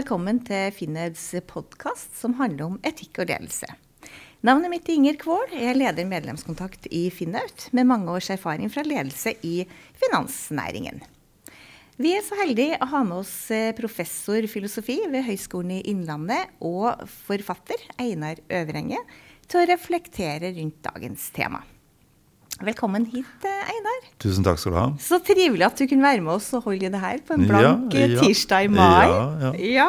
Velkommen til Finneds podkast som handler om etikk og ledelse. Navnet mitt er Inger Kvål. Jeg er leder medlemskontakt i Finnaut, med mange års erfaring fra ledelse i finansnæringen. Vi er så heldige å ha med oss eh, professor filosofi ved Høgskolen i Innlandet og forfatter Einar Øvrenge til å reflektere rundt dagens tema. Velkommen hit, eh, Einar. Tusen takk skal du ha. Så trivelig at du kunne være med oss og holde det her på en blank ja, ja. tirsdag i mai. Ja, ja.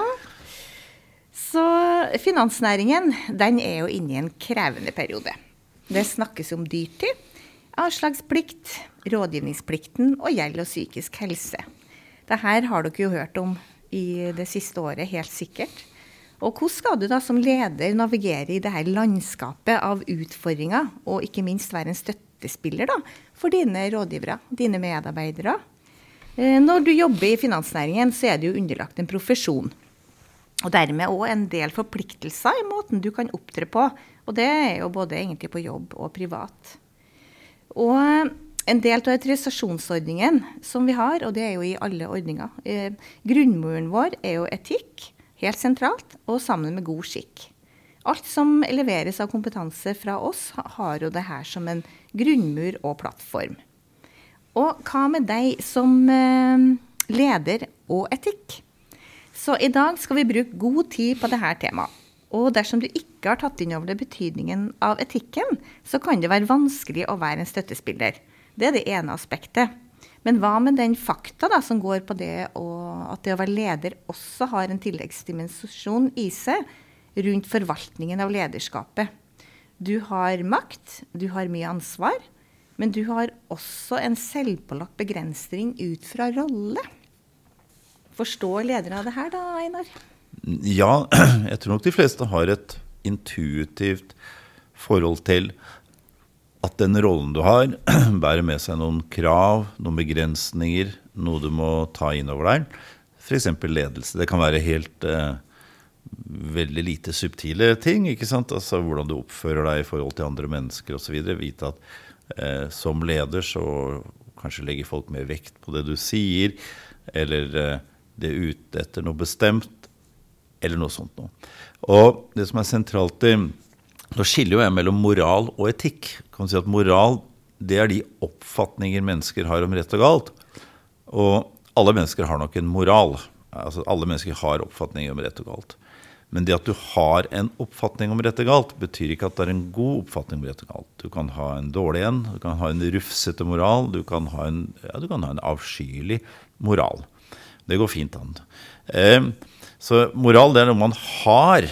Så finansnæringen den er jo inne i en krevende periode. Det snakkes om dyrtid, avslagsplikt, rådgivningsplikten og gjeld og psykisk helse. Dette har dere jo hørt om i det siste året, helt sikkert. Og hvordan skal du da som leder navigere i det her landskapet av utfordringer, og ikke minst være en støtte støttespiller da, for dine rådgivere, dine medarbeidere. Eh, når du jobber i finansnæringen, så er du jo underlagt en profesjon. Og dermed òg en del forpliktelser i måten du kan opptre på. Og det er jo både egentlig på jobb og privat. Og en del av autorisasjonsordningen som vi har, og det er jo i alle ordninger eh, Grunnmuren vår er jo etikk, helt sentralt, og sammen med god skikk. Alt som leveres av kompetanse fra oss, har jo det her som en grunnmur og plattform. Og hva med deg som eh, leder og etikk? Så i dag skal vi bruke god tid på dette temaet. Og dersom du ikke har tatt inn over deg betydningen av etikken, så kan det være vanskelig å være en støttespiller. Det er det ene aspektet. Men hva med den fakta da, som går på det at det å være leder også har en tilleggsdimensjon i seg, rundt forvaltningen av lederskapet. Du har makt, du har mye ansvar, men du har også en selvpålagt begrensning ut fra rolle. Forstår lederen av det her da, Einar? Ja, jeg tror nok de fleste har et intuitivt forhold til at den rollen du har, bærer med seg noen krav, noen begrensninger, noe du må ta inn over deg. F.eks. ledelse. Det kan være helt eh, veldig lite subtile ting. ikke sant? Altså Hvordan du oppfører deg i forhold til andre mennesker osv. Vite at eh, som leder så kanskje legger folk mer vekt på det du sier, eller eh, det er ute etter noe bestemt, eller noe sånt noe. Og det som er sentralt i Nå skiller jo jeg mellom moral og etikk. Kan si at Moral det er de oppfatninger mennesker har om rett og galt. Og alle mennesker har nok en moral. Altså Alle mennesker har oppfatninger om rett og galt. Men det at du har en oppfatning om rett og galt, betyr ikke at det er en god oppfatning om rett og galt. Du kan ha en dårlig en, du kan ha en rufsete moral, du kan ha en, ja, kan ha en avskyelig moral. Det går fint an. Eh, så moral det er noe man har,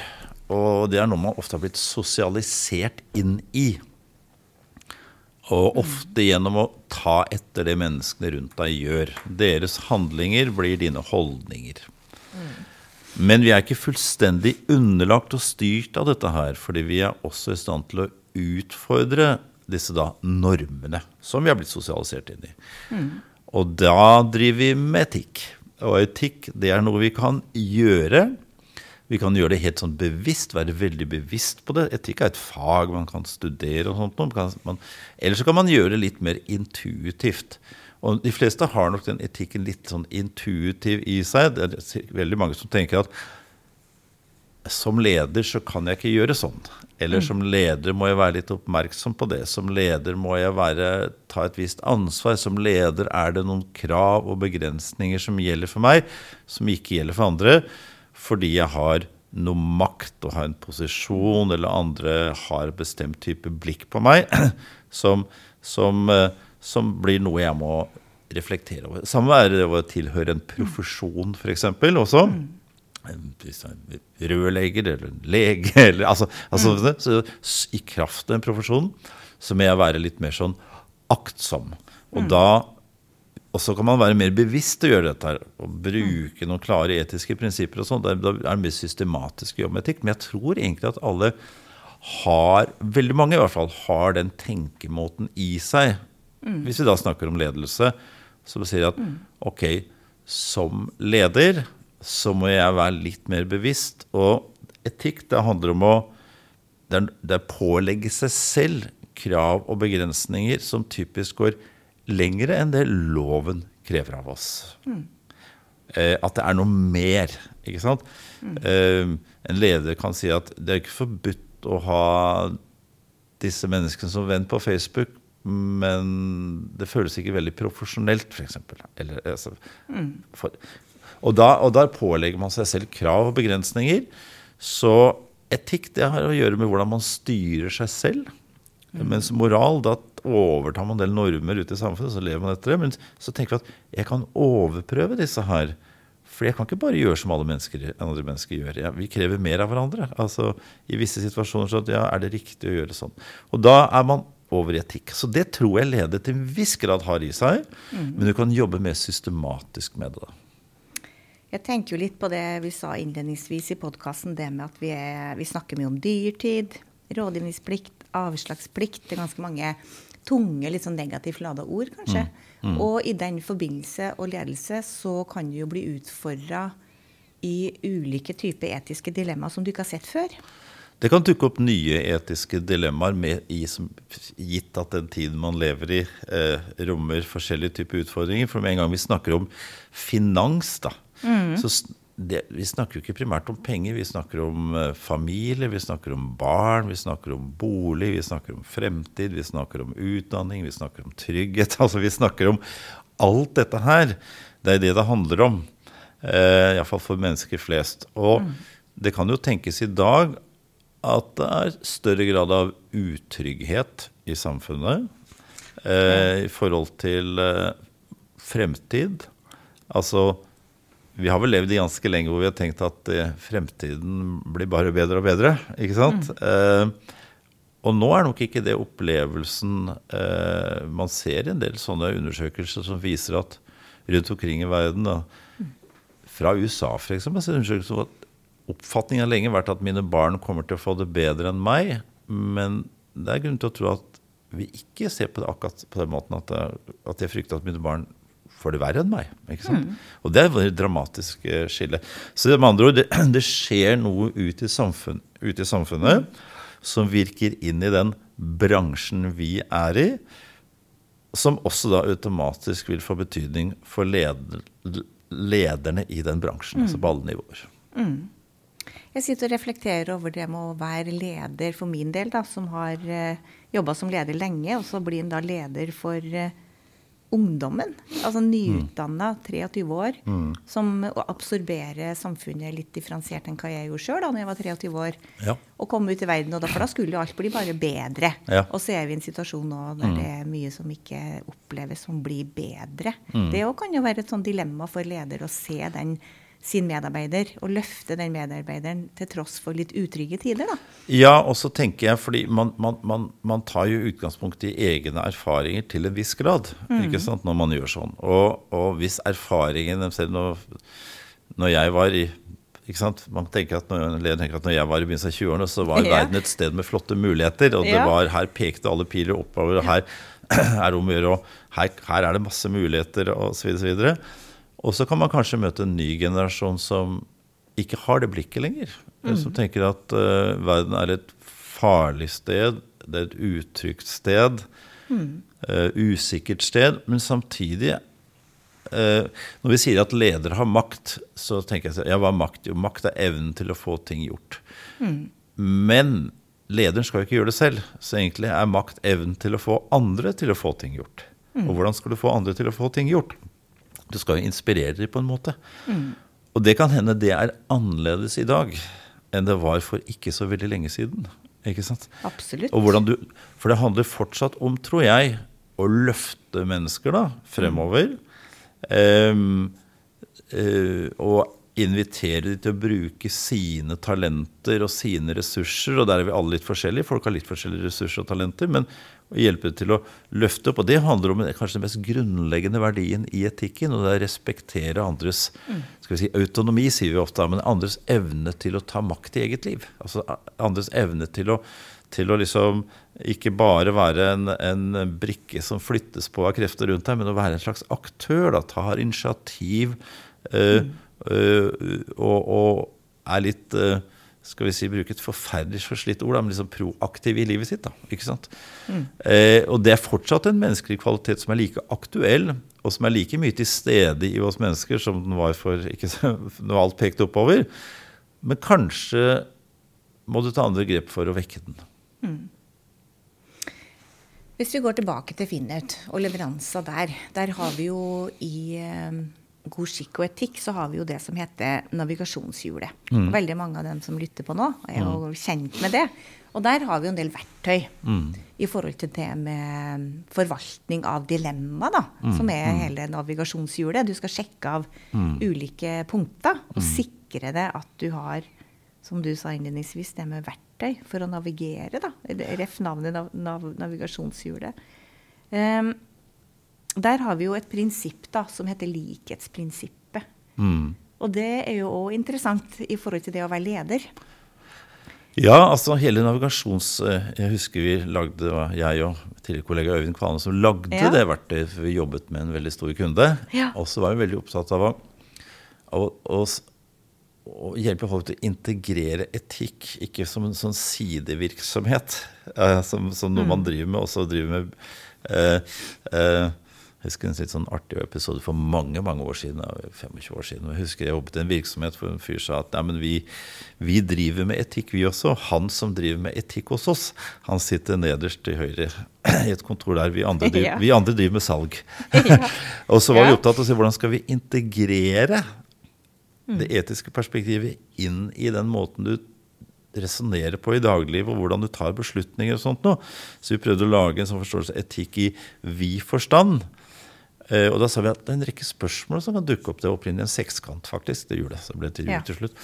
og det er noe man ofte har blitt sosialisert inn i. Og ofte gjennom å ta etter det menneskene rundt deg gjør. Deres handlinger blir dine holdninger. Mm. Men vi er ikke fullstendig underlagt og styrt av dette her, fordi vi er også i stand til å utfordre disse da normene som vi har blitt sosialisert inn i. Mm. Og da driver vi med etikk. Og etikk det er noe vi kan gjøre. Vi kan gjøre det helt sånn bevisst, være veldig bevisst på det. Etikk er et fag man kan studere. og sånt. eller så kan man gjøre det litt mer intuitivt. Og de fleste har nok den etikken litt sånn intuitiv i seg. Det er veldig mange som tenker at som leder så kan jeg ikke gjøre sånn. Eller mm. som leder må jeg være litt oppmerksom på det. Som leder må jeg være, ta et visst ansvar. Som leder er det noen krav og begrensninger som gjelder for meg, som ikke gjelder for andre. Fordi jeg har noe makt og har en posisjon, eller andre har bestemt type blikk på meg, som, som uh, som blir noe jeg må reflektere over. Samme er det å tilhøre en profesjon, f.eks. også. Rørlegger eller lege eller altså, altså mm. så I kraft av en profesjon så må jeg være litt mer sånn aktsom. Og mm. da og så kan man være mer bevisst å gjøre dette her, og bruke noen klare etiske prinsipper. og sånt. Da er det mer systematisk jobb med etikk. Men jeg tror egentlig at alle har, veldig mange i hvert fall, har den tenkemåten i seg Mm. Hvis vi da snakker om ledelse, så sier jeg at mm. ok, som leder så må jeg være litt mer bevisst. Og etikk, det handler om å det er, pålegge seg selv krav og begrensninger som typisk går lengre enn det loven krever av oss. Mm. eh, at det er noe mer. ikke sant? Mm. Eh, en leder kan si at det er ikke forbudt å ha disse menneskene som venn på Facebook, men det føles ikke veldig profesjonelt, f.eks. Altså, mm. og, og der pålegger man seg selv krav og begrensninger. Så etikk det har å gjøre med hvordan man styrer seg selv. Mm. Mens moral, da overtar man en del normer ute i samfunnet, så lever man etter det. Men så tenker vi at jeg kan overprøve disse her. For jeg kan ikke bare gjøre som alle mennesker, andre mennesker gjør. Ja, vi krever mer av hverandre. Altså, I visse situasjoner så ja, er det riktig å gjøre sånn. Og da er man over i etikk. Så det tror jeg ledet til en viss grad har i seg. Mm. Men du kan jobbe mer systematisk med det. Jeg tenker jo litt på det vi sa innledningsvis i podkasten, det med at vi, er, vi, snakker mye om dyrtid, rådgivningsplikt, avslagsplikt. Det er ganske mange tunge, litt sånn negativt lada ord, kanskje. Mm. Mm. Og i den forbindelse og ledelse så kan du jo bli utfordra i ulike typer etiske dilemmaer som du ikke har sett før. Det kan dukke opp nye etiske dilemmaer med, i, som, gitt at den tiden man lever i, eh, rommer forskjellige typer utfordringer. For med en gang vi snakker om finans, da, mm. så det, vi snakker jo ikke primært om penger. Vi snakker om uh, familie, vi snakker om barn, vi snakker om bolig, vi snakker om fremtid, vi snakker om utdanning, vi snakker om trygghet. Altså vi snakker om alt dette her. Det er det det handler om. Eh, Iallfall for mennesker flest. Og mm. det kan jo tenkes i dag at det er større grad av utrygghet i samfunnet eh, i forhold til eh, fremtid. Altså vi har vel levd i ganske lenge hvor vi har tenkt at eh, fremtiden blir bare bedre og bedre. ikke sant? Mm. Eh, og nå er nok ikke det opplevelsen eh, Man ser en del sånne undersøkelser som viser at rundt omkring i verden, da, fra USA f.eks., om at oppfatningen har lenge vært at mine barn kommer til å få det bedre enn meg. Men det er grunn til å tro at vi ikke ser på det akkurat på den måten at, jeg, at jeg frykter at mine barn får det verre enn meg. Mm. Og det er et dramatisk eh, skille. Så med andre ord, det, det skjer noe ute i, samfunn, ut i samfunnet som virker inn i den bransjen vi er i, som også da automatisk vil få betydning for leder, lederne i den bransjen. Mm. Altså på alle nivåer. Mm. Jeg sitter og reflekterer over det med å være leder for min del, da, som har uh, jobba som leder lenge, og så blir en da leder for uh, ungdommen, altså nyutdanna, 23 år, mm. som absorberer samfunnet litt differensiert enn hva jeg gjorde sjøl da jeg var 23 år. Ja. Og komme ut i verden, og da, for da skulle jo alt bli bare bedre. Ja. Og så er vi i en situasjon nå der mm. det er mye som ikke oppleves som blir bedre. Mm. Det kan jo være et sånn dilemma for leder å se den sin medarbeider, og løfte den medarbeideren til tross for litt utrygge tider. da. Ja, og så tenker jeg, fordi man, man, man, man, tar jo utgangspunkt i egne erfaringer til en viss grad mm. ikke sant, når man gjør sånn. Og, og hvis erfaringen selv når, når jeg var i ikke sant? Man tenker at når, tenker at når jeg var i begynnelsen av 20-årene, så var ja. verden et sted med flotte muligheter. Og det var, her pekte alle piler oppover. og Her er det om å gjøre, og her, her er det masse muligheter, osv. Og så kan man kanskje møte en ny generasjon som ikke har det blikket lenger. Mm. Som tenker at uh, verden er et farlig sted, det er et utrygt sted. Mm. Uh, usikkert sted. Men samtidig uh, Når vi sier at ledere har makt, så tenker jeg ja, hva er makt? Jo, makt er evnen til å få ting gjort. Mm. Men lederen skal jo ikke gjøre det selv. Så egentlig er makt evnen til å få andre til å få ting gjort. Mm. Og hvordan skal du få andre til å få ting gjort? Du skal jo inspirere dem på en måte. Mm. Og det kan hende det er annerledes i dag enn det var for ikke så veldig lenge siden. Ikke sant? Absolutt. Du, for det handler fortsatt om, tror jeg, å løfte mennesker da, fremover. Um, uh, og invitere dem til å bruke sine talenter og sine ressurser. Og der er vi alle litt forskjellige. Folk har litt forskjellige ressurser og talenter. Men og hjelpe til å løfte opp. Og det handler om kanskje den mest grunnleggende verdien i etikken. Og det er å respektere andres skal vi si, autonomi, sier vi ofte, men andres evne til å ta makt i eget liv. Altså andres evne til å, til å liksom ikke bare være en, en, brikke som flyttes på av krefter rundt deg, men å være en slags aktør. da, Tar initiativ øh, øh, og, og, er litt øh, skal vi si, bruke et forferdelig forslitt ord, men liksom proaktiv i livet sitt. da, ikke sant? Mm. Eh, og det er fortsatt en menneskelig kvalitet som er like aktuell, og som er like mye til stede i oss mennesker som den var for ikke, når alt pekte oppover. Men kanskje må du ta andre grep for å vekke den. Mm. Hvis vi går tilbake til Finnaut og leveranser der, der har vi jo i eh, god skikk og etikk så har vi jo det som heter navigasjonshjulet. Mm. Veldig mange av dem som lytter på nå, er jo mm. kjent med det. Og der har vi jo en del verktøy mm. i forhold til det med forvaltning av dilemma, da, mm. som er mm. hele navigasjonshjulet. Du skal sjekke av mm. ulike punkter og sikre deg at du har, som du sa innledningsvis, det med verktøy for å navigere, da. Ref navnet nav nav navigasjonshjulet. Um, der har vi jo et prinsipp da, som heter likhetsprinsippet. Mm. Og det er jo òg interessant i forhold til det å være leder. Ja, altså hele navigasjons... Eh, jeg husker vi lagde, jeg og tidligere kollega Øyvind Kvane som lagde ja. det verktøyet. For vi jobbet med en veldig stor kunde. Ja. Og så var vi veldig opptatt av å, å, å, å hjelpe folk til å integrere etikk, ikke som en sånn sidevirksomhet. Eh, som, som noe mm. man driver med, også driver med eh, eh, jeg husker en litt sånn artig episode for mange mange år siden. 25 år siden, Jeg husker jeg jobbet i en virksomhet hvor en fyr sa at nei, men vi, vi, driver med etikk, vi også. Han som driver med etikk hos oss, han sitter nederst til høyre i et kontor der. Vi andre driver, vi andre driver med salg. og så var vi opptatt av å si hvordan skal vi integrere det mm. etiske perspektivet inn i den måten du resonnerer på i dagliglivet, og hvordan du tar beslutninger og sånt noe. Så vi prøvde å lage en sånn forståelse etikk i vi-forstand. Uh, og da sa vi at det er en rekke spørsmål som kan dukke opp. Det var opprinnelig en sekskant, faktisk. Det gjorde det. Så ble det ja. til slutt.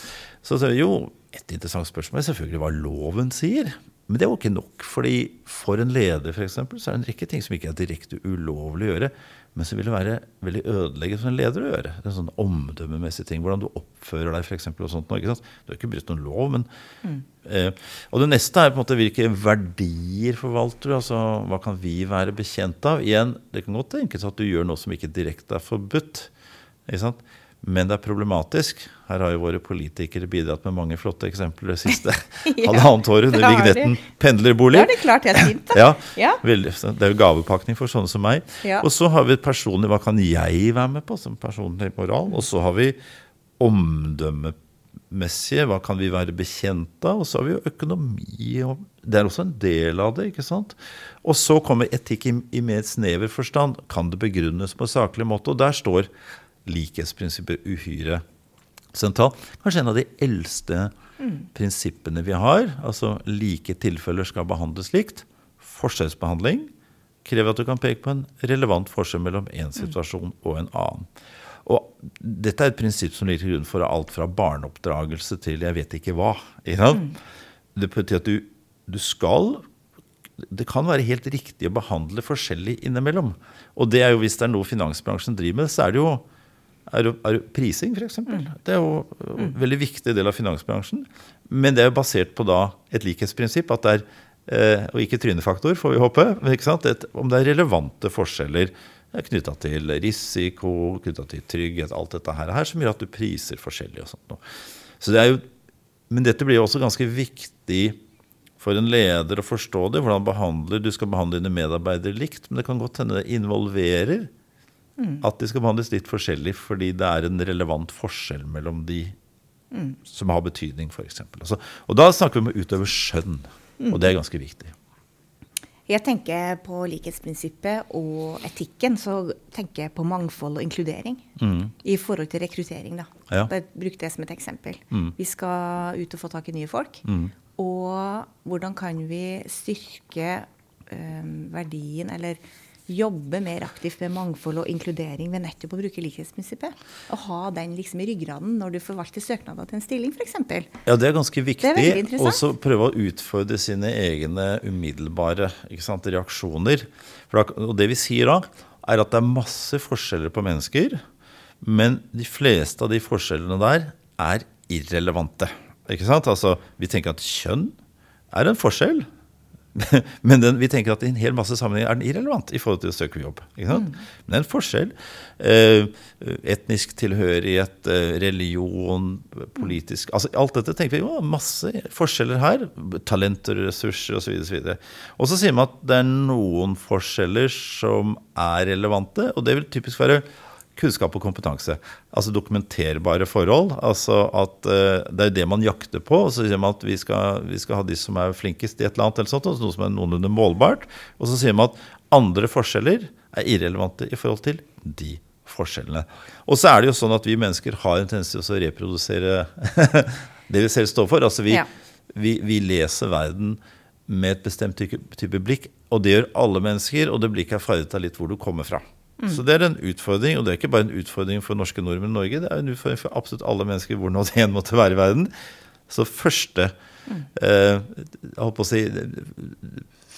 Så sa vi jo, et interessant spørsmål er selvfølgelig hva loven sier. Men det var ikke nok. fordi For en leder for eksempel, så er det en rekke ting som ikke er direkte ulovlig å gjøre, men så vil det være veldig ødeleggende for en leder å gjøre. Det er sånn omdømmemessig ting. Hvordan du oppfører deg, f.eks. og sånt. Ikke sant? Du har ikke brutt noen lov, men mm. eh, Og det neste er på en måte hvilke verdier forvalter du? Altså hva kan vi være bekjent av? Igjen, det kan godt tenkes at du gjør noe som ikke direkte er forbudt. Ikke sant? Men det er problematisk. Her har jo våre politikere bidratt med mange flotte eksempler det siste ja, halvannet året under vignetten 'pendlerbolig'. Det er klart helt fint. Da. Ja. Veldig, det er jo gavepakning for sånne som meg. Ja. Og så har vi personlig hva kan jeg være med på som personlig moral? Og så har vi omdømmemessige, hva kan vi være bekjent av? Og så har vi jo økonomi. og Det er også en del av det. ikke sant? Og så kommer etikk i, i mer snever forstand. Kan det begrunnes på saklig måte? Og der står likhetsprinsippet uhyre sentralt. Kanskje en av de eldste mm. prinsippene vi har. Altså like tilfeller skal behandles likt. Forskjellsbehandling krever at du kan peke på en relevant forskjell mellom én mm. situasjon mm. og en annen. Og dette er et prinsipp som ligger til grunn for alt fra barneoppdragelse til jeg vet ikke hva. Ikke mm. Det betyr at du, du skal det kan være helt riktig å behandle forskjellig innimellom. Og det er jo hvis det er noe finansbransjen driver med, så er det jo er, er prising, f.eks. Mm. Det er jo en mm. veldig viktig del av finansbransjen. Men det er jo basert på da et likhetsprinsipp, at det er, eh, og ikke trynefaktor, får vi håpe, Et, om det er relevante forskjeller knytta til risiko, knytta til trygghet, alt dette her, her, som gjør at du priser forskjellig. og sånt. Så det er jo, men dette blir jo også ganske viktig for en leder å forstå det. Hvordan behandler, du skal behandle dine medarbeidere likt, men det kan godt hende det involverer Mm. At de skal behandles litt forskjellig fordi det er en relevant forskjell mellom de mm. som har betydning, f.eks. Altså, og da snakker vi om å utøve skjønn, mm. og det er ganske viktig. Jeg tenker på likhetsprinsippet og etikken, så tenker jeg på mangfold og inkludering. Mm. I forhold til rekruttering, da. Ja. Bare bruk det som et eksempel. Mm. Vi skal ut og få tak i nye folk. Mm. Og hvordan kan vi styrke um, verdien, eller jobbe mer aktivt med mangfold og inkludering ved nettopp å bruke likhetsprinsippet. Og ha den liksom i ryggraden når du forvalter søknader til en stilling, f.eks. Ja, det er ganske viktig. Og så prøve å utfordre sine egne umiddelbare sant, reaksjoner. Da, og det vi sier da, er at det er masse forskjeller på mennesker. Men de fleste av de forskjellene der er irrelevante. Ikke sant? Altså, vi tenker at kjønn er en forskjell. Men den, vi tenker at i en hel masse sammenhenger er den irrelevant i forhold til å søke jobb. Mm. Men det er en forskjell. Eh, etnisk tilhørighet, eh, religion, politisk altså Alt dette tenker vi jo masse forskjeller her. Talenter, ressurser osv. Og, og så sier man at det er noen forskjeller som er relevante, og det vil typisk være kunnskap og kompetanse. Altså dokumenterbare forhold. altså at uh, Det er det man jakter på. og Så sier man at vi skal, vi skal, ha de som er flinkest i et eller annet, eller sånt, noe som er noenlunde målbart. Og så sier man at andre forskjeller er irrelevante i forhold til de forskjellene. Og så er det jo sånn at vi mennesker har en tendens til å reprodusere det vi selv står for. Altså vi, ja. vi, vi leser verden med et bestemt type blikk, og det gjør alle mennesker, og det blikket er farget av litt hvor du kommer fra. Mm. Så det er en utfordring, og det er ikke bare en utfordring for norske nordmenn i Norge, det er en utfordring for absolutt alle mennesker hvor nå det enn måtte være i verden. Så første mm. eh, jeg holdt på å si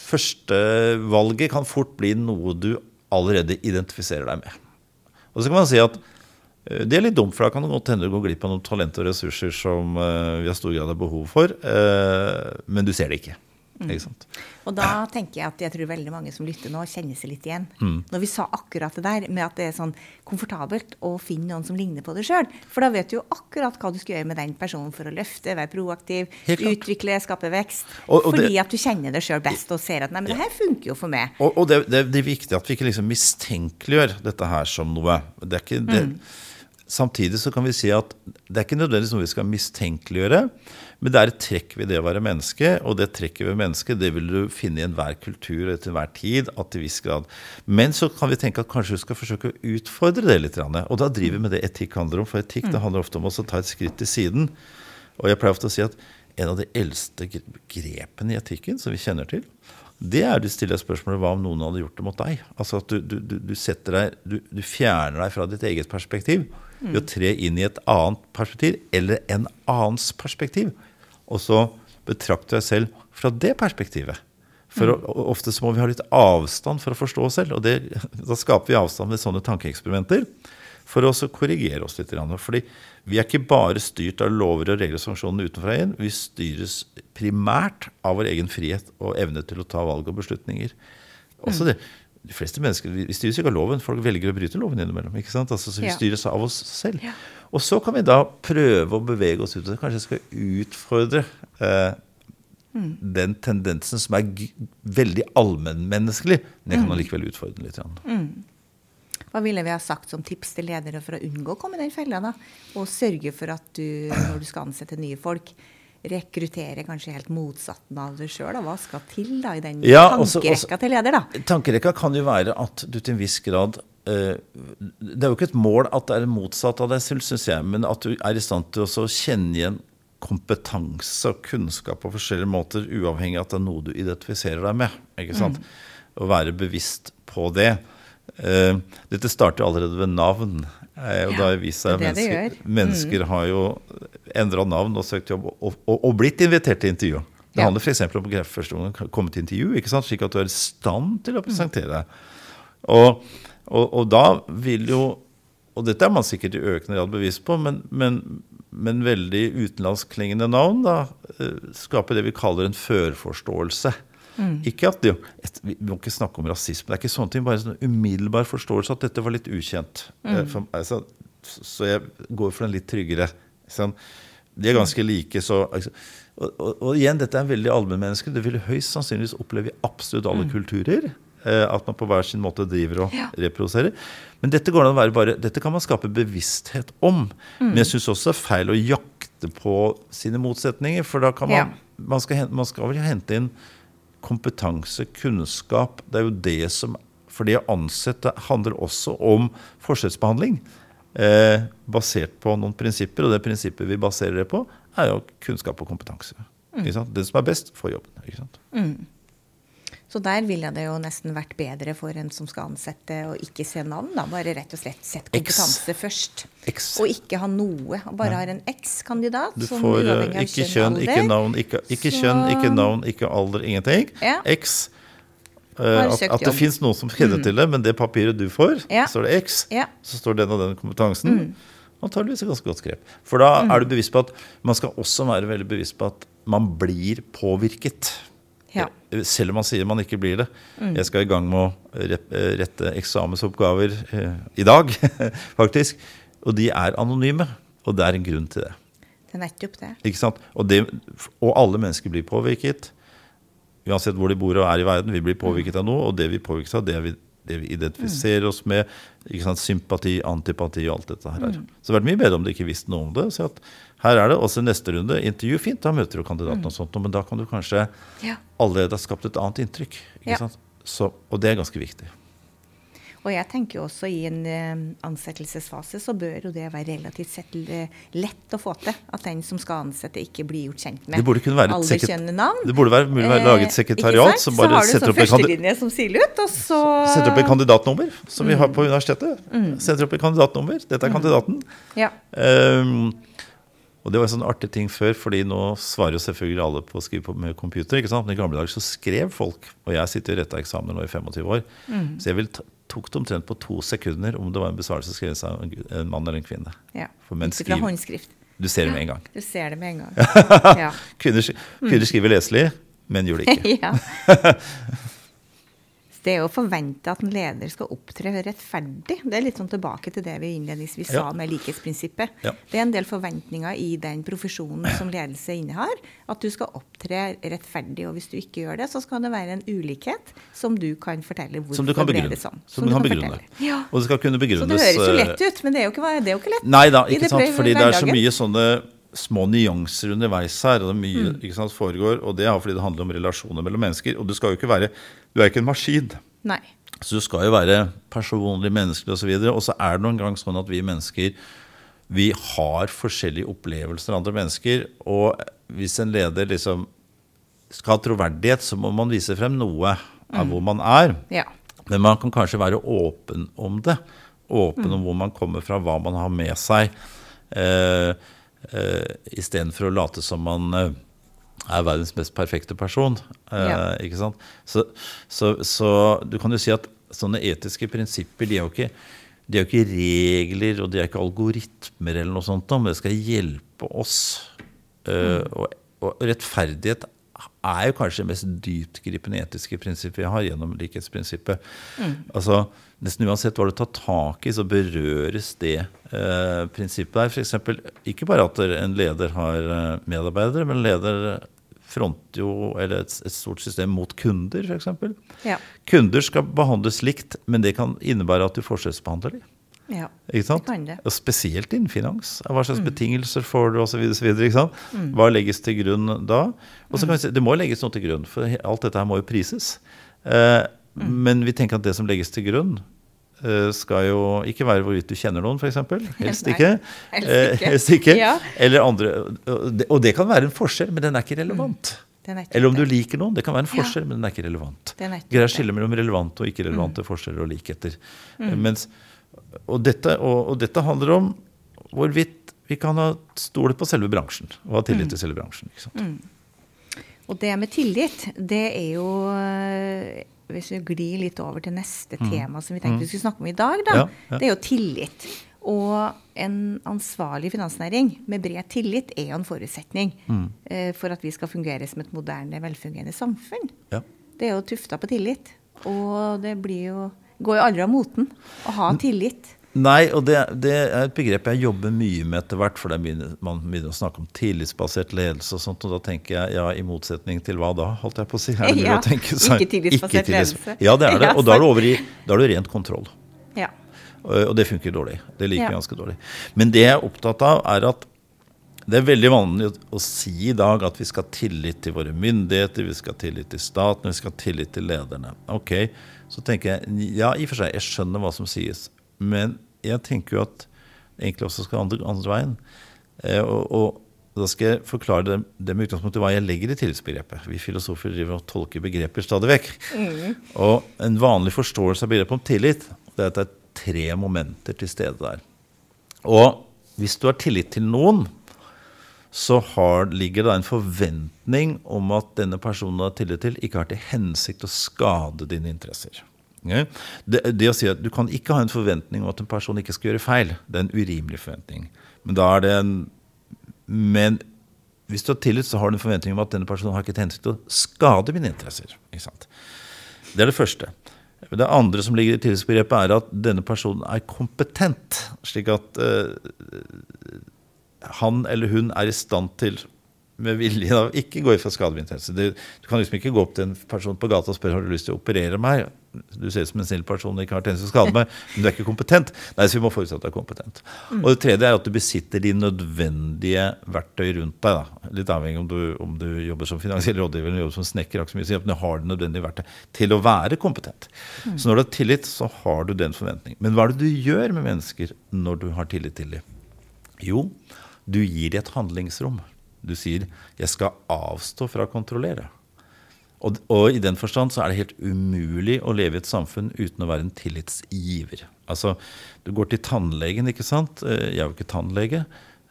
Førstevalget kan fort bli noe du allerede identifiserer deg med. Og så kan man si at eh, det er litt dumt, for da kan det godt hende du går glipp av noen talent og ressurser som uh, vi har stor grad av behov for, uh, men du ser det ikke. Mm. Og da tenker jeg at jeg tror veldig mange som lytter nå, kjenner seg litt igjen. Mm. Når vi sa akkurat det der med at det er sånn komfortabelt å finne noen som ligner på deg sjøl. For da vet du jo akkurat hva du skal gjøre med den personen for å løfte, være proaktiv, utvikle, skape vekst. Og, og fordi det, at du kjenner deg sjøl best og ser at nei, men ja. det her funker jo for meg. Og, og det, det, det, er viktig at vi ikke liksom mistenkeliggjør dette her som noe. Det er ikke det. Mm. Samtidig så kan vi si at det er ikke nødvendigvis noe vi skal mistenkeliggjøre. Men det er et trekk ved det å være menneske, og det trekket ved mennesket det vil du finne i enhver kultur og til enhver tid. at til viss grad. Men så kan vi tenke at kanskje du skal forsøke å utfordre det litt. Og da driver vi med det etikk handler om. For etikk det handler ofte om å ta et skritt til siden. Og jeg pleier ofte å si at en av de eldste grepene i etikken som vi kjenner til, det er du stiller spørsmålet hva om noen hadde gjort det mot deg. Altså at du, du, du, setter deg, du, fjerner deg fra ditt eget perspektiv ved å tre inn i et annet perspektiv eller en annens perspektiv. Og så betrakte jeg selv fra det perspektivet. For mm. Ofte så må vi ha litt avstand for å forstå oss selv. Og det, da skaper vi avstand ved sånne tankeeksperimenter for å korrigere oss litt. Fordi vi er ikke bare styrt av lover og regler og sanksjoner utenfra igjen. Vi styres primært av vår egen frihet og evne til å ta valg og beslutninger. Også mm. det, de fleste mennesker vi styres ikke av loven. Folk velger å bryte loven innimellom. ikke sant? Altså, så Vi styres av oss selv. Og så kan vi da prøve å bevege oss ut. og Kanskje skal utfordre eh, mm. den tendensen som er veldig allmennmenneskelig. Men jeg kan mm. allikevel utfordre den litt. Mm. Hva ville vi ha sagt som tips til ledere for å unngå å komme i den fella? da? Og sørge for at du, når du skal ansette nye folk, rekruttere kanskje helt motsatten av deg sjøl? Hva skal til da i den ja, tankerekka til leder? da? Tankerekka kan jo være at du til en viss grad uh, Det er jo ikke et mål at det er motsatt av deg selv, syns jeg, men at du er i stand til å kjenne igjen kompetanse og kunnskap på forskjellige måter, uavhengig av at det er noe du identifiserer deg med. ikke sant? Mm. Å være bevisst på det. Uh, dette starter jo allerede ved navn. Eh, og ja, da viser seg at mennesker, mennesker mm. har jo endra navn og søkt jobb og, og, og, blitt invitert til intervju. Det handler f.eks. om å komme til intervju, ikke sant? slik at du er i stand til å presentere deg. Og, og, da vil jo Og dette er man sikkert i økende grad bevisst på, men, men, men veldig utenlandsklingende navn da, eh, skaper det vi kaller en førforståelse. Mm. Ikke at det, Vi må ikke snakke om rasisme. Det er ikke sånne ting, bare en sånn umiddelbar forståelse at dette var litt ukjent. Mm. For, altså, så jeg går for den litt tryggere. De er ganske like. så... Altså, og, og, og, igjen, dette er veldig allmennmenneske. Det vil høyst sannsynligvis oppleve i absolutt alle mm. kulturer. Eh, at man på hver sin måte driver og ja. reproduserer. Men dette, bare, dette kan man skape bevissthet om. Mm. Men jeg syns også det er feil å jakte på sine motsetninger. For da kan man, ja. man, skal, man skal vel hente inn kompetanse, kunnskap. Det er jo det som For det å ansette handler også om forskjellsbehandling eh, basert på noen prinsipper. Og det prinsippet vi baserer det på, er jo kunnskap og kompetanse. Mm. Den som er best, får jobben. ikke sant? Mm. Så der ville det jo nesten vært bedre for en som skal ansette, å ikke se navn. da, Bare rett og slett sette kompetanse X. først. X. Og ikke ha noe. Bare ja. har en X-kandidat. Du får uh, ikke kjønn, ikke navn, ikke, ikke Så... kjønn, ikke navn, ikke alder, ingenting. Ja. X. Uh, at, at, det fins noen som kjenner mm. til det, men det papiret du får, ja. står det X. Ja. Så står den og den kompetansen. Mm. Antakeligvis et ganske godt grep. For da mm. er du bevisst på at man skal også være veldig bevisst på at man blir påvirket. Ja. Eh, selv om man sier man ikke blir det. Mm. Jeg skal i gang med å eh, rette eksamensoppgaver eh, i dag, faktisk. Og de er anonyme. Og det er en grunn til det. Det er nettopp det. Ikke sant? Og, det, og alle mennesker blir påvirket. Uansett hvor de bor og er i verden. Vi blir påvirket av noe, og det vi påvirkes av, det vi det vi identifiserer oss med. Sant, sympati, antipati og alt dette her. Mm. Så det hadde vært mye bedre om du ikke visste noe om det. Så at her er det også neste runde intervju. Fint, da møter du kandidaten, mm. og sånt, men da kan du kanskje ja. allerede ha skapt et annet inntrykk. Så, og det er ganske viktig. Og jeg tenker jo også i en uh, ansettelsesfase så bør jo det være relativt sett lett å få til. At den som skal ansette, ikke blir gjort kjent med alle kjønn navn. Det burde være mulig å lage et eh, sekretariat som bare setter opp, som ut, så setter opp et kandidatnummer, som mm. vi har på universitetet. Mm. Setter opp et kandidatnummer. Dette er mm. kandidaten. Ja. Um, og det var en sånn artig ting før, fordi nå svarer jo selvfølgelig alle på å skrive på med computer. ikke sant? Men i gamle dager så skrev folk, og jeg sitter og retter eksamener nå i 25 år, mm. så jeg vil tok det omtrent på to sekunder om det var en besvarelse skrevet av en mann eller en kvinne. Ja, fra håndskrift. Du ser det med en gang. Du ser det med en gang. ja. kvinner, kvinner skriver leselig, men gjør det ikke. ja. Det å forvente at en leder skal opptre rettferdig. Det er litt sånn tilbake til det vi innledningsvis ja. sa med likhetsprinsippet. Ja. Det er en del forventninger i den profesjonen som ledelse innehar, at du skal opptre rettferdig. Og hvis du ikke gjør det, så skal det være en ulikhet som du kan fortelle hvorfor som du kan begrunne. Sånn. Som, som, du kan, begrunne. Ja. Og det skal kunne begrunnes Så det høres jo lett ut, men det er jo ikke, det er jo ikke lett. Nei da, ikke sant. Fordi det er så mye sånne små nyanser underveis her. og det er mye mm. sant, foregår, og det er fordi det handler om relasjoner mellom mennesker. Og du skal jo ikke være, du er ikke en maskin. Nei. Så du skal jo være personlig, menneskelig osv. Og, så og så er det noen gang sånn at vi mennesker vi har forskjellige opplevelser av andre mennesker. Og hvis en leder liksom skal ha troverdighet, så må man vise frem noe av mm. hvor man er. Ja. Men man kan kanskje være åpen om det. Åpen mm. om hvor man kommer fra, hva man har med seg. Eh, eh, istedenfor å late som man uh, er verdens mest perfekte person. Uh, ja. ikke sant? Så, så, så, du kan jo si at sånne etiske prinsipper de er jo ikke, de er jo ikke regler og de er ikke algoritmer, eller noe sånt, men det skal hjelpe oss. Uh, mm. og, og, rettferdighet er jo kanskje det mest dyptgripende etiske prinsippet vi har gjennom likhetsprinsippet. Mm. Altså, Nesten uansett hva du tar tak i, så berøres det eh, prinsippet der. F.eks. ikke bare at en leder har eh, medarbeidere, men leder fronter jo eller et, et stort system mot kunder, f.eks. Ja. Kunder skal behandles likt, men det kan innebære at du forskjellsbehandler dem. Ja, ikke sant? kan det. Og spesielt innen finans. Hva slags mm. betingelser får du osv. Mm. Hva legges til grunn da? Og så kan vi si, Det må legges noe til grunn, for alt dette her må jo prises. Eh, Mm. Men vi tenker at det som legges til grunn, eh, skal jo ikke være hvorvidt du kjenner noen, f.eks. Helst ikke. Helst ikke. Eh, helst ikke. Ja. Eller andre, og det kan være en forskjell, men den er ikke relevant. Mm. Er Eller om du liker noen. Det kan være en forskjell, ja. men den er ikke relevant. Greier å skille mellom relevante og ikke-relevante mm. forskjeller og likheter. Mm. Mens, og, dette, og, og, dette, handler om hvorvidt vi kan ha stole på selve bransjen og ha tillit mm. til selve bransjen. ikke Mm. Og det med tillit, det er jo hvis vi glir litt over til neste mm. tema som vi tenkte vi mm. skulle snakke om i dag, da, ja, ja. det er jo tillit. Og en ansvarlig finansnæring med bred tillit er jo en forutsetning mm. uh, for at vi skal fungere som et moderne, velfungerende samfunn. Ja. Det er jo tufta på tillit. Og det blir jo, går jo aldri av moten å ha tillit. Nei, og det, det, er et begrep jeg jobber mye med etter hvert. For begynner, man begynner å snakke om tillitsbasert ledelse og sånt. Og da tenker jeg ja, i motsetning til hva da, holdt jeg på å si? Er det ja, å tenke seg, ikke tillitsbasert ledelse. Ja, det er det. Og da er du over i da er du rent kontroll. Ja. Og, det funker dårlig. Det liker jeg ganske dårlig. Men det jeg er opptatt av, er at det er veldig vanlig å si i dag at vi skal ha tillit til våre myndigheter, vi skal ha tillit til staten, vi skal ha tillit til lederne. Ok, Så tenker jeg ja, i og for seg, jeg skjønner hva som sies. Men jeg tenker jo at det egentlig også skal andre, andre veien. Eh, og, og, da skal jeg forklare det, det med utgangspunkt i hva jeg legger i tillitsbegrepet. Vi filosofer driver og tolker begreper stadig vekk. Mm. Og en vanlig forståelse av begrepet om tillit det er at det er tre momenter til stede der. Og hvis du har tillit til noen, så har, ligger det en forventning om at denne personen du har tillit til, ikke har til hensikt å skade dine interesser. Det, det, å si at Du kan ikke ha en forventning om at en person ikke skal gjøre feil. Det er en urimelig forventning. Men en Men hvis du har tillit, så har du en forventning om at denne personen har ikke til hensikt å skade mine interesser. Det er det første. Det andre som ligger i tillitsbegrepet, er at denne personen er kompetent. Slik at uh, han eller hun er i stand til med vilje av ikke gå fra skadeinteresse. Du kan liksom ikke gå opp til en person på gata og spørre har du lyst til å operere meg. Du ser ut som en snill person og ikke har tendenser til å skade meg, men du er ikke kompetent. Nei, så vi må forutsette at du er kompetent. Mm. Og det tredje er at du besitter de nødvendige verktøy rundt deg. Da. Litt avhengig om du, om du jobber som finansiell rådgiver eller jobber som snekker. Så du har det nødvendige verktøy til å være kompetent. Mm. Så når du har tillit, så har du den forventningen. Men hva er det du gjør med mennesker når du har tillit til dem? Jo, du gir dem et handlingsrom. Du sier 'jeg skal avstå fra å kontrollere'. Og, og, i den forstand så er det helt umulig å leve i et samfunn uten å være en tillitsgiver. Altså, du går til tannlegen, ikke sant. Eh, jeg er jo ikke tannlege.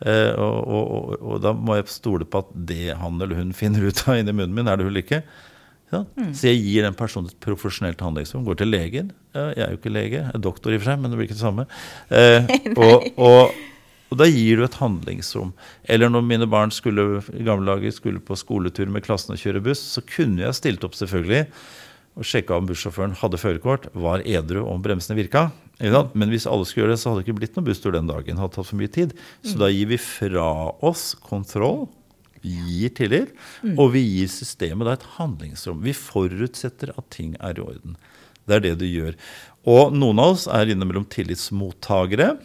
Eh, og, og, og, da må jeg stole på at det han eller hun finner ut av inni munnen min, er det hull ikke. Ja. Mm. Så jeg gir den personen et profesjonelt handlingsrom. Går til legen. Jeg er jo ikke lege, jeg er doktor i og for seg, men det blir ikke det samme. Eh, og, og da gir du et handlingsrom. Eller når mine barn skulle, i gamle dager skulle på skoletur med klassen og kjøre buss, så kunne jeg stilt opp selvfølgelig og sjekka om bussjåføren hadde førerkort, var edru om bremsene virka. Men hvis alle skulle gjøre det, så hadde det ikke blitt noen busstur den dagen. hadde tatt for mye tid. Så da gir vi fra oss kontroll, gir tillit, og vi gir systemet da et handlingsrom. Vi forutsetter at ting er i orden. Det er det du gjør. Og noen av oss er innimellom tillitsmottagere.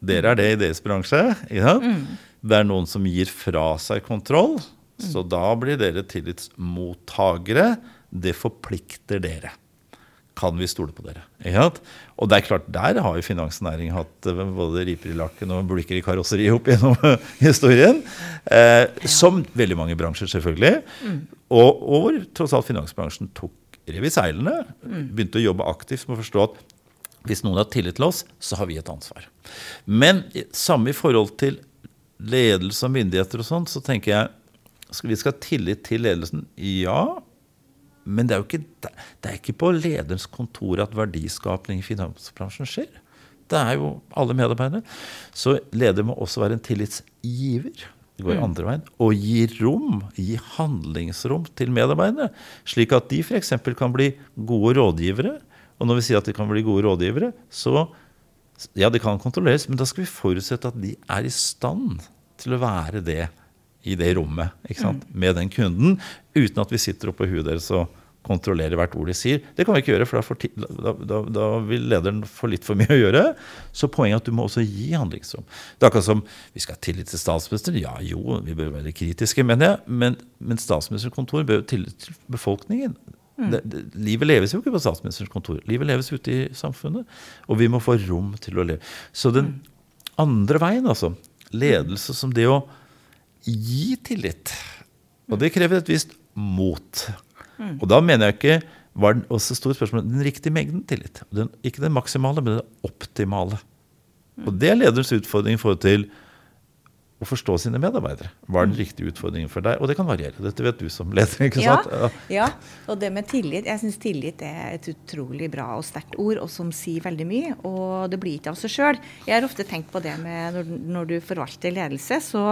Dere er det i deres bransje. Ja? Mm. Det er noen som gir fra seg kontroll. Mm. Så da blir dere tillitsmottagere. Det forplikter dere. Kan vi stole på dere? Ja? Og det er klart, der har jo finansnæring hatt eh, både riper i lakken og bulker i karosseriet opp gjennom historien. Eh, som veldig mange bransjer, selvfølgelig. Mm. Og, og tross alt finansbransjen tok rev i seilene. Mm. Begynte å jobbe aktivt med å forstå at hvis noen har tillit til oss, så har vi et ansvar. Men samme i forhold til ledelse og myndigheter og sånn, så tenker jeg skal vi skal ha tillit til ledelsen. Ja, men det er jo ikke, det er ikke på lederens kontor at verdiskapning i finansbransjen skjer. Det er jo alle medarbeidere. Så leder må også være en tillitsgiver. Det går mm. andre veien. Og gi rom, gi handlingsrom til medarbeidere. Slik at de f.eks. kan bli gode rådgivere og når vi sier at de kan bli gode rådgivere, så ja, det kan kontrolleres, men da skal vi forutsette at de er i stand til å være det i det rommet mm. med den kunden, uten at vi sitter oppe på huet deres og kontrollerer hvert ord de sier. Det kan vi ikke gjøre, for da, da, da, vil lederen få litt for mye å gjøre. Så poenget er at du må også gi handlingsrom. Det er akkurat som vi skal ha tillit til statsministeren. Ja jo, vi bør være kritiske, mener jeg. Men, men statsministerens kontor bør ha tillit til befolkningen. Mm. Det, det, livet leves jo ikke på statsministerens kontor. Livet leves ute i samfunnet. Og vi må få rom til å leve. Så den mm. andre veien, altså, ledelse som det å gi tillit. Og det krever et visst mot. Mm. Og da mener jeg ikke var den også stort spørsmål, den riktige mengden tillit. Den, ikke den maksimale, men den optimale. Og det er lederens utfordring i forhold til å forstå sine medarbeidere. Hva er den riktige utfordringen for deg? Og det kan variere. Dette vet du som leder. ikke sant? Ja, ja. og det med tillit. Jeg syns tillit er et utrolig bra og sterkt ord, og som sier veldig mye. Og det blir ikke av seg sjøl. Jeg har ofte tenkt på det med når, når du forvalter ledelse, så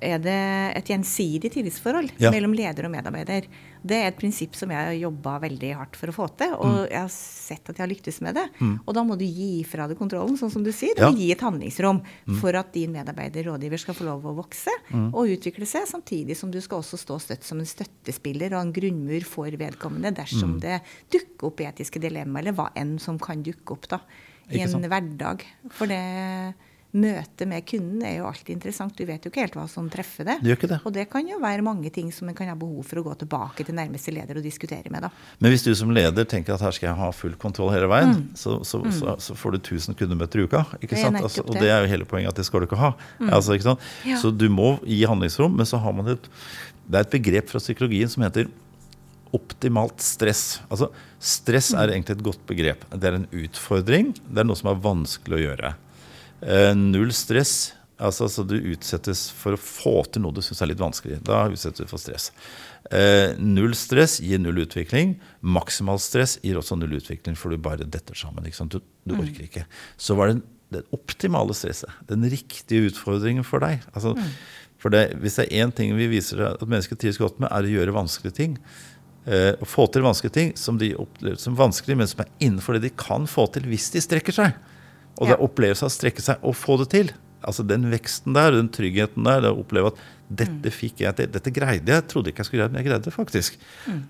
er det et gjensidig tillitsforhold ja. mellom leder og medarbeider. Det er et prinsipp som jeg har jobba veldig hardt for å få til, og mm. jeg har sett at jeg har lyktes med det. Mm. Og da må du gi fra deg kontrollen, sånn som du sier. Ja. må gi et handlingsrom mm. for at din medarbeider, rådgiver, skal få lov å vokse mm. og utvikle seg, samtidig som du skal også stå støtt som en støttespiller og en grunnmur for vedkommende dersom mm. det dukker opp etiske dilemmaer, eller hva enn som kan dukke opp da, i en hverdag. For det møtet med kunden er jo alltid interessant. Du vet jo ikke helt hva som treffer det. det, det. Og det kan jo være mange ting som en kan ha behov for å gå tilbake til nærmeste leder og diskutere med. da. Men hvis du som leder tenker at her skal jeg ha full kontroll hele veien, mm. så, så, mm. så, så, får du 1000 kundemøter i uka. ikke sant? Altså, og det er jo hele poenget at det skal du ikke ha. Mm. Altså, ikke sant? Ja. Så du må gi handlingsrom, men så har man et, det er et begrep fra psykologien som heter optimalt stress. Altså, Stress er mm. egentlig et godt begrep. Det er en utfordring. Det er noe som er vanskelig å gjøre. Eh, null stress. Altså, så Du utsettes for å få til noe du syns er litt vanskelig. Da utsettes du for stress. Eh, null stress gir null utvikling. Maksimal stress gir også null utvikling, for du bare detter sammen. Du, du, mm. orker ikke. Så var det det optimale stresset. Den riktige utfordringen for deg. Altså, mm. For det, hvis det er én ting vi viser at mennesker trives godt med, er å gjøre vanskelige ting. Eh, å få til vanskelige ting som de opplever som vanskelig, men som er innenfor det de kan få til hvis de strekker seg. Og ja. det opplevelsen av å strekke seg og få det til. Altså Den veksten der, den tryggheten der, det å oppleve at dette mm. fikk jeg til, dette greide jeg. Trodde ikke jeg skulle greie det, men jeg greide det faktisk. Mm.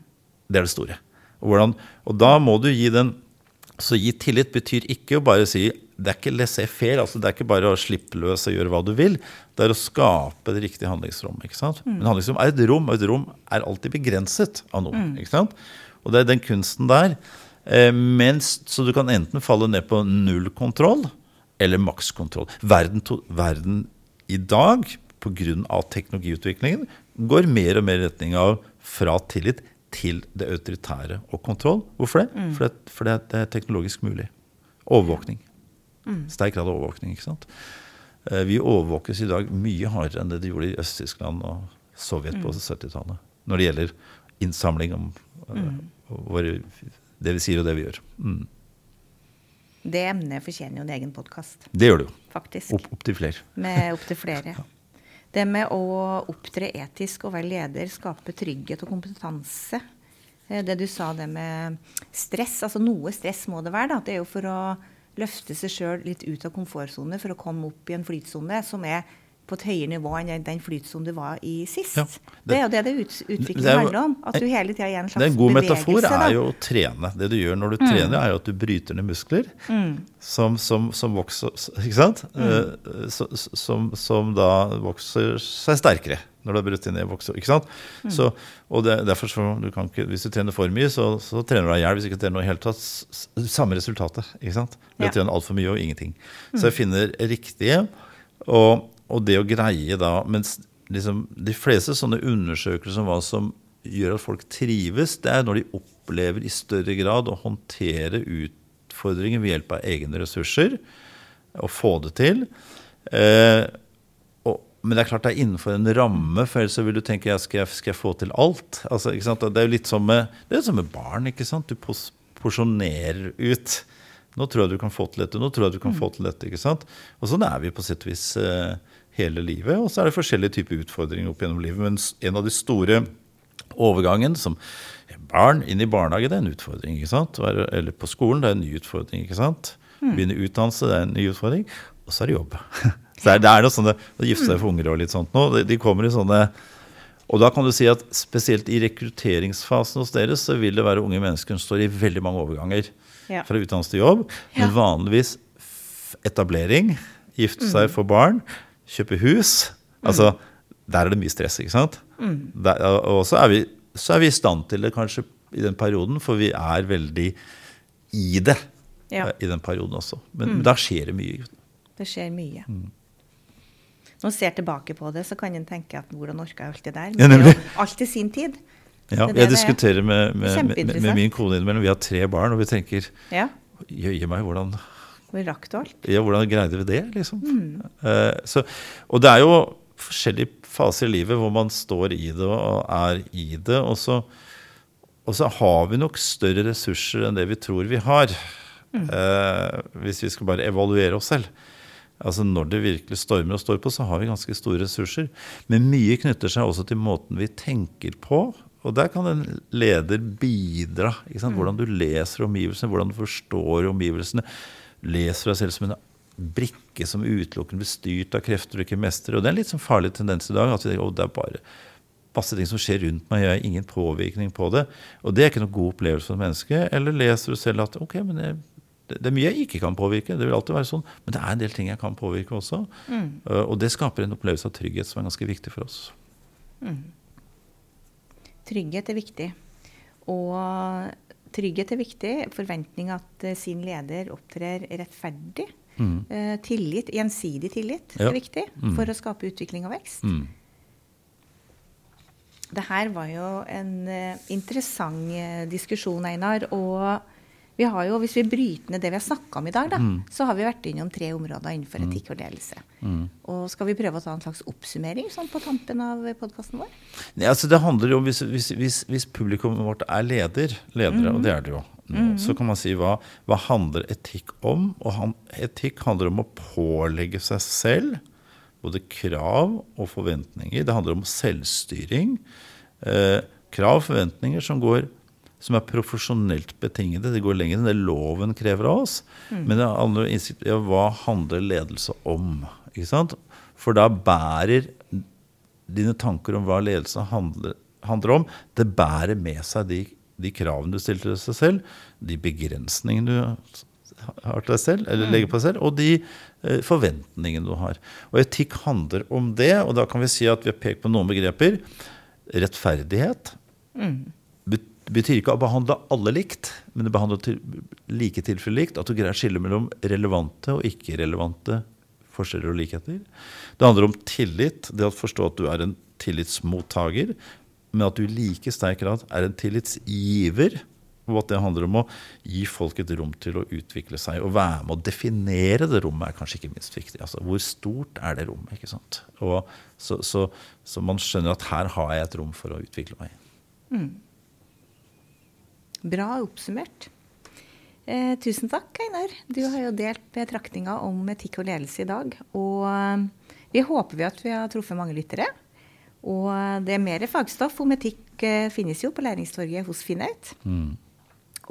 Det er det store. Og, hvordan, og da må du gi den Så gi tillit betyr ikke å bare si det er ikke laissez-faire. Altså det er ikke bare å slippe løs og gjøre hva du vil. Det er å skape det riktige handlingsrom. ikke sant? Mm. Men handlingsrom er et rom, og et rom er alltid begrenset av noe. Mm. ikke sant? Og det er den kunsten der. Eh, mens, så du kan enten falle ned på null kontroll eller makskontroll. Verden, verden i dag, pga. teknologiutviklingen, går mer og mer i retning av fra tillit til det autoritære og kontroll. Hvorfor det? Mm. Fordi, fordi det er teknologisk mulig. Overvåkning. Mm. Sterk grad av overvåkning. ikke sant? Eh, vi overvåkes i dag mye hardere enn det de gjorde i Øst-Tyskland og Sovjet på 70-tallet. Mm. Når det gjelder innsamling om uh, våre, det vi sier og det vi gjør. Mm. Det emnet fortjener jo en egen podkast. Det gjør det jo. Faktisk. Opp, opp til flere. Med opp til flere. ja. Det med å opptre etisk og være leder, skape trygghet og kompetanse. Eh, det du sa, det med stress. Altså noe stress må det være. da. Det er jo for å løfte seg sjøl litt ut av komfortsone for å komme opp i en flytsone som er på et høyere nivå enn den flytsonen du var i sist. Ja, det, det, er jo det det ut, utviklingen handler om. At du hele tida gir en slags bevegelse. En god metafor er jo å trene. Det du gjør når du mm. trener, er jo at du bryter ned muskler mm. som, som, som, vokser Ikke sant? Mm. Uh, som, som, da vokser seg sterkere når du har brutt ned vokser. Ikke sant? Mm. Så, og det, derfor så, du kan ikke, Hvis du trener for mye, så, så trener du deg i hjel. Hvis du ikke trener noe i hele tatt, samme resultatet. ikke sant? Du ja. trener altfor mye og ingenting. Så jeg finner riktige. og og det å greie da Mens liksom, de fleste sånne undersøkelser om hva som gjør at folk trives, det er når de opplever i større grad å håndtere utfordringer ved hjelp av egne ressurser. Og få det til. Eh, og, men det er klart det er innenfor en ramme, for ellers vil du tenke ja, skal, jeg, skal jeg få til alt? Altså, det er jo litt som med, som med barn. Du porsjonerer ut. Nå tror jeg du kan få til dette, nå tror jeg du kan få til dette. ikke sant? Og sånn er vi på sett og vis. Eh, hele livet. Og så er det forskjellige typer utfordringer opp gjennom livet. Men en av de store overgangen som barn inn i barnehage, det er en utfordring. ikke sant? Eller på skolen, det er en ny utfordring. ikke sant? Mm. Begynne utdannelse, det er en ny utfordring. Og så er det jobb. Så det er, det er noe sånne, å gifte seg for unger og litt sånt nå. De, de kommer i sånne og da kan du si at spesielt i rekrutteringsfasen hos dere så vil det være unge mennesker som står i veldig mange overganger ja. fra utdannelse til jobb. Men vanligvis etablering, gifte seg, mm. få barn, kjøpe hus altså, Der er det mye stress, ikke sant? Mm. Der, og så er, vi, så er, vi, i stand til det kanskje i den perioden, for vi er veldig i det ja. i den perioden også. Men mm. da skjer det mye. Det skjer mye. Mm. Når man ser tilbake på det, så kan en tenke at hvordan orka jeg alt det der? Men det er jo alt i sin tid. Ja, jeg diskuterer med, med, med, med, min kone innimellom. Vi har tre barn, og vi tenker ja. Jøye meg, hvordan hvor rakk det alt? Ja, hvordan greide vi det, liksom? Mm. Uh, så, og det er jo forskjellige faser i livet hvor man står i det og er i det. Og så, og så har vi nok større ressurser enn det vi tror vi har. Mm. Uh, hvis vi skal bare evaluere oss selv. Altså Når det virkelig stormer og står på, så har vi ganske store ressurser. Men mye knytter seg også til måten vi tenker på. Og der kan en leder bidra. Mm. Hvordan du leser omgivelsene, hvordan du forstår omgivelsene leser deg selv som en brikke som utelukkende blir styrt av krefter du ikke mestrer. Og det er en litt sånn farlig tendens i dag. at vi, det er bare masse ting som skjer rundt meg, jeg har ingen påvirkning på det. Og det er ikke noen god opplevelse for et menneske. Eller leser du selv at ok, men jeg, det, det, er mye jeg ikke kan påvirke. Det vil alltid være sånn. Men det er en del ting jeg kan påvirke også. Mm. Uh, og det skaper en opplevelse av trygghet som er ganske viktig for oss. Mm. Trygghet er viktig. Og Trygghet er viktig. Forventning at uh, sin leder opptrer rettferdig. Mm. Uh, tillit, Gjensidig tillit ja. er viktig mm. for å skape utvikling og vekst. Mm. Det her var jo en uh, interessant diskusjon, Einar. Og vi har jo, hvis vi bryter ned det vi har snakka om i dag, da, mm. så har vi vært innom tre områder innenfor mm. etikk og ledelse. Mm. Og Skal vi prøve å ta en slags oppsummering sånn på tampen av podkasten vår? Ja, altså det handler jo om hvis, hvis, hvis, hvis publikummet vårt er leder, ledere, mm. og det er det jo. Mm. Så kan man si hva, hva handler etikk om? Og han, etikk handler om å pålegge seg selv både krav og forventninger. Det handler om selvstyring. Eh, krav og forventninger som, går, som er profesjonelt betingede. Det går lenger enn det loven krever av oss. Mm. Men det handler innsikt ja, hva handler ledelse om? Ikke sant? For da bærer dine tanker om hva ledelse handler, handler om, det bærer med seg de, de kravene du stiller til deg selv, de begrensningene du har til deg selv, eller legger på deg selv, og de eh, forventningene du har. Og etikk handler om det, og da kan vi si at vi har pekt på noen begreper. Rettferdighet mm. Betyr ikke å behandle alle likt, men det behandler til, like tilfeller likt. At du greier å skille mellom relevante og ikke-relevante forskjeller og likheter. Det handler om tillit, det å forstå at du er en tillitsmottaker, men at du i like sterk grad er en tillitsgiver. Og at det handler om å gi folk et rom til å utvikle seg. Og være med å definere det rommet er kanskje ikke minst viktig. Altså, hvor stort er det rommet? ikke sant? Og så, så, så, man skjønner at her har jeg et rom for å utvikle meg. Mm. Bra oppsummert. Eh, tusen takk, Einar. Du har jo delt betraktninga om etikk og ledelse i dag. Og eh, vi håper vi at vi har truffet mange lyttere. Og det er mer fagstoff om etikk eh, finnes jo på Læringstorget hos Finnaut. Mm.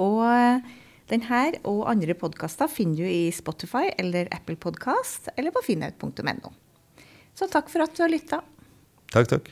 Og eh, denne og andre podkaster finner du i Spotify eller Apple Podkast eller på finnaut.no. Så takk for at du har lytta. Takk, takk.